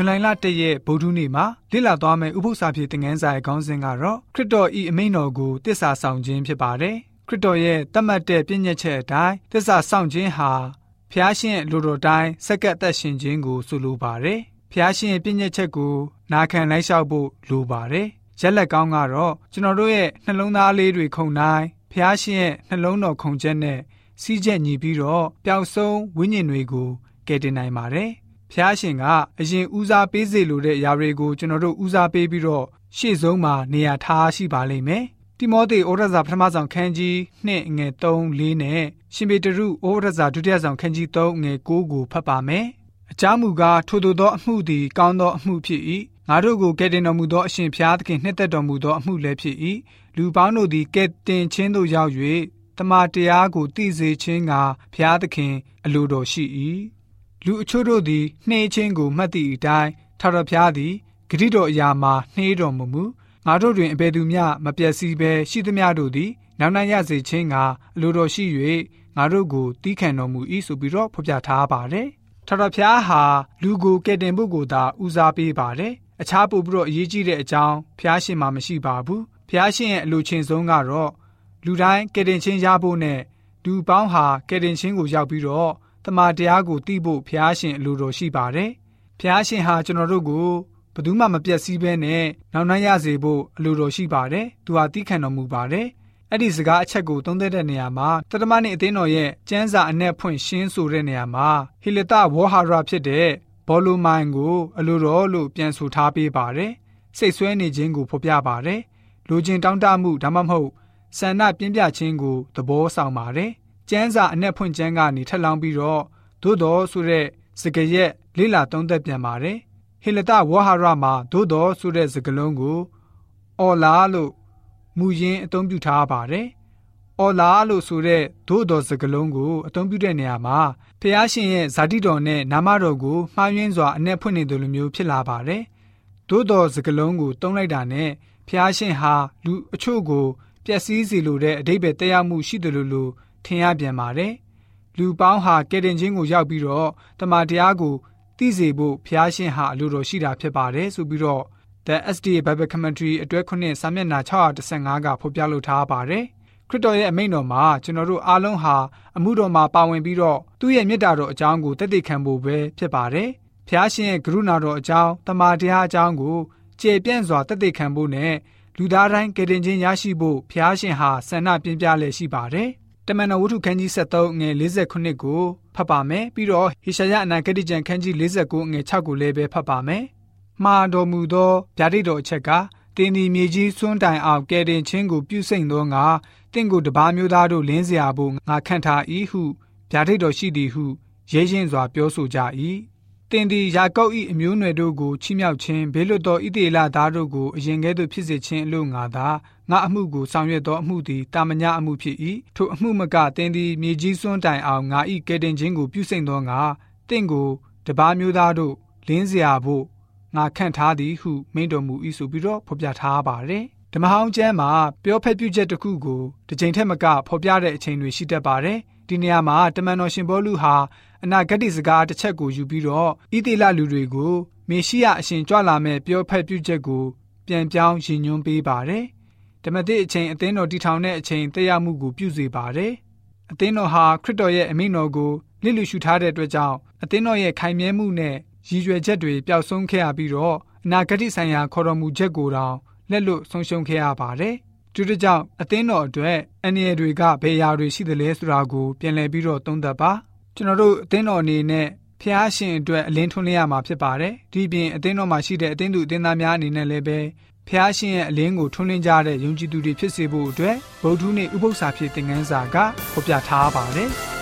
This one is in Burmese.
ဇူလိုင်လ၁ရက်ဗုဒ္ဓနေ့မှာလေ့လာသွားမယ့်ဥပုသ္စာပြေသင်ခန်းစာရဲ့ခေါင်းစဉ်ကတော့ခရစ်တော်ဤအမိန့်တော်ကိုတစ္ဆာဆောင်ခြင်းဖြစ်ပါတယ်ခရစ်တော်ရဲ့တတ်မှတ်တဲ့ပြည့်ညက်ချက်အတိုင်းတစ္ဆာဆောင်ခြင်းဟာဖျားရှင်လူတော်တိုင်းစက္ကပ်သက်ရှင်ခြင်းကိုဆိုလိုပါတယ်ဖျားရှင်ရဲ့ပြည့်ညက်ချက်ကိုနာခံလိုက်လျှောက်ဖို့လိုပါတယ်ရက်လက်ကောင်းကတော့ကျွန်တော်တို့ရဲ့နှလုံးသားလေးတွေခုန်တိုင်းဖျားရှင်ရဲ့နှလုံးတော်ခုန်ချက်နဲ့စီးချက်ညီပြီးတော့ပျောက်ဆုံးဝိညာဉ်တွေကိုကယ်တင်နိုင်ပါတယ်။ ဖျားရှင်ကအရင်ဦးစားပေးစေလိုတဲ့အရာတွေကိုကျွန်တော်တို့ဦးစားပေးပြီးတော့ရှေ့ဆုံးမှာနေရာထားရှိပါလိမ့်မယ်။တိမောသေဩရစာပထမဆောင်ခန်းကြီး2ငွေ3 4နဲ့ရှင်ပေတရုဩရစာဒုတိယဆောင်ခန်းကြီး3ငွေ9ကိုဖတ်ပါမယ်။အကြောင်းမူကားထို့သောအမှုသည်ကောင်းသောအမှုဖြစ်၏ငါတို့ကိုကယ်တင်တော်မူသောအရှင်ဖျားသခင်နှစ်သက်တော်မူသောအမှုလည်းဖြစ်၏လူပေါင်းတို့သည်ကယ်တင်ခြင်းသို့ရောက်၍တမန်တရားကိုသိစေခြင်းကဖျားသခင်အလိုတော်ရှိ၏ လူအချို့တို့သည်နှေးခြင်းကိုမှတ်သည့်အတိုင်းထာဝရဘုရားသည်ဂရိတော်အရာမှာနှေးတော်မူမူငါတို့တွင်အဘယ်သူမျှမပျက်စီးဘဲရှိသမျှတို့သည်နောက်နိုင်ရစေခြင်းကအလိုတော်ရှိ၍ငါတို့ကိုတီးခံတော်မူ၏ဆိုပြီးတော့ဖော်ပြထားပါတယ်ထာဝရဘုရားဟာလူကိုကယ်တင်ဖို့ကိုသာဦးစားပေးပါတယ်အခြားပို့ပြီးတော့အရေးကြီးတဲ့အကြောင်းဖျားရှင်မှာမရှိပါဘူးဖျားရှင်ရဲ့အလိုချင်ဆုံးကတော့လူတိုင်းကယ်တင်ခြင်းရဖို့နဲ့လူပေါင်းဟာကယ်တင်ခြင်းကိုရောက်ပြီးတော့ တမန်တရားကိုသိဖို့ဖျားရှင်အလိုတော်ရှိပါတယ်ဖျားရှင်ဟာကျွန်တော်တို့ကိုဘယ်သူမှမပြတ်စည်းဘဲနဲ့နောက်နှံ့ရစေဖို့အလိုတော်ရှိပါတယ်သူဟာသိခံတော်မူပါတယ်အဲ့ဒီစကားအချက်ကိုသုံးသပ်တဲ့နေရာမှာတတမနဲ့အသင်းတော်ရဲ့ကျမ်းစာအ내ဖွင့်ရှင်းဆိုတဲ့နေရာမှာဟီလတဝေါဟာရဖြစ်တဲ့ဘောလိုမိုင်ကိုအလိုတော်လို့ပြန်ဆိုထားပေးပါတယ်။စိတ်ဆွဲနေခြင်းကိုဖော်ပြပါတယ်။လူချင်းတောင်းတမှုဒါမှမဟုတ်ဆန္ဒပြင်းပြခြင်းကိုသဘောဆောင်ပါတယ်။ ကျမ်းစာအ내ဖွင့်ကျမ်းကနေထက်လောင်းပြီးတော့သို့တော်ဆိုတဲ့စကားရက်လေးလာသုံးသက်ပြန်ပါတယ်။ဟေလတဝဟာရမှာသို့တော်ဆိုတဲ့စကားလုံးကိုအော်လာလို့မူရင်းအသုံးပြုထားပါတယ်။အော်လာလို့ဆိုတဲ့သို့တော်စကားလုံးကိုအသုံးပြုတဲ့နေရာမှာဖះရှင်ရဲ့ဇာတိတော်နဲ့နာမတော်ကိုမှားယွင်းစွာအ내ဖွင့်နေတယ်လို့မျိုးဖြစ်လာပါတယ်။သို့တော်စကလုံးကိုတုံးလိုက်တာနဲ့ဖះရှင်ဟာလူအချို့ကိုပျက်စီးစေလိုတဲ့အတိတ်ပဲတရားမှုရှိတယ်လို့လို့ ထင်ရပြန်ပါတယ်။လူပေါင်းဟာကယ်တင်ခြင်းကိုရောက်ပြီးတော့တမန်တရားကိုသိစေဖို့ဖះရှင်ဟာအလိုတော်ရှိတာဖြစ်ပါတယ်ဆိုပြီးတော့ The SDA Bible Commentary အတွဲ9စာမျက်နှာ615ကဖော်ပြလိုထားပါတယ်။ခရစ်တော်ရဲ့အမိန့်တော်မှာကျွန်တော်တို့အားလုံးဟာအမှုတော်မှာပါဝင်ပြီးတော့သူ့ရဲ့မေတ္တာတော်အကြောင်းကိုတည်တည်ခံဖို့ပဲဖြစ်ပါတယ်။ဖျားရှင်ရဲ့ကရုဏာတော်အကြောင်းတမန်တရားအကြောင်းကိုကျေပြန့်စွာတည်တည်ခံဖို့နဲ့လူသားတိုင်းကယ်တင်ခြင်းရရှိဖို့ဖျားရှင်ဟာဆန္ဒပြင်းပြလည်ရှိပါတယ်။ တမန်တော်ဝတ္ထုခန်းကြီး73ငွေ48ကိုဖတ်ပါမယ်။ပြီးတော့ဟေရှာယအနာဂတိကျမ်းခန်းကြီး49ငွေ6ကိုလည်းပဲဖတ်ပါမယ်။မှားတော်မူသောဗျာဒိတ်တော်အချက်ကတင်းဒီမြေကြီးစွန်းတိုင်အောင်ကယ်တင်ခြင်းကိုပြုစိမ့်သောငါတင့်ကိုတပါးမျိုးသားတို့လင်းစရာဖို့ငါခန့်ထား၏ဟုဗျာဒိတ်တော်ရှိသည်ဟုရဲရင်စွာပြောဆိုကြ၏တင်သည်ယာကုပ်၏အမျိုးနွယ်တို့ကိုချီးမြှောက်ခြင်းဘေးလွတ်သောဣသေလသားတို့ကိုအရင်ကဲ့သို့ဖြစ်စေခြင်းအလို့ငါသာ ငါအမှုကိုဆောင်ရွက်သောအမှုသည်တာမညအမှုဖြစ်၏ထိုအမှုမကတင်သည်မြေကြီးစွန်းတိုင်အောင်ငါ၏ကယ်တင်ခြင်းကိုပြုစိမ့်သောငါတင့်ကိုတပါးမျိုးသားတို့လင်းစရာဖို့ငါခန့်ထားသည်ဟုမိန့်တော်မူ၏ဆိုပြီးတော့ဖော်ပြထားပါတယ်ဓမ္မဟောင်းကျမ်းမှာပြောဖက်ပြုချက်တစ်ခုကိုတစ်ချိန်ထက်မကဖော်ပြတဲ့အချိန်တွေရှိတတ်ပါတယ်ဒီနေရာမှာတမန်တော်ရှင်ဘောလူဟာအနာဂတ်စကားတစ်ချက်ကိုယူပြီးတော့ဣတိလလူတွေကိုမေရှိယအရှင်ကြွလာမဲ့ပြောဖက်ပြုချက်ကိုပြန်ပြောင်းရည်ညွှန်းပေးပါတယ် ဓမ္မသစ်အချိန်အသင်းတော်တည်ထောင်တဲ့အချိန်တရားမှုကိုပြုစေပါတယ်အသင်းတော်ဟာခရစ်တော်ရဲ့အမိန့်တော်ကိုလစ်လူရှုထားတဲ့အတွက်ကြောင့်အသင်းတော်ရဲ့ခိုင်မြဲမှုနဲ့ရည်ရွယ်ချက်တွေပျောက်ဆုံးခဲ့ရပြီးတော့အနာဂတ်ဆိုင်ရာခေါ်တော်မူချက်ကိုတောင်လက်လွတ်ဆုံးရှုံးခဲ့ရပါတယ်။ဒီကြောင့်အသင်းတော်အတွက်အန္တရာယ်တွေကဘယ်ရာတွေရှိသလဲဆိုတာကိုပြန်လည်ပြီးတော့သုံးသပ်ပါ။ကျွန်တော်တို့အသင်းတော်အနေနဲ့ဖျားရှင်အတွက်အလင်းထွန်းလင်းရမှာဖြစ်ပါတယ်။ဒီပြင်အသင်းတော်မှာရှိတဲ့အသင်းသူအသင်းသားများအနေနဲ့လည်းပဲ ဖျားရှင်ရဲ့အလင်းကိုထွန်းလင်းကြတဲ့ယုံကြည်သူတွေဖြစ်စေဖို့အတွက်ဗုဒ္ဓဟူးနေ့ဥပုသ္စာဖြစ်တဲ့ငန်းစာကဖော်ပြထားပါတယ်။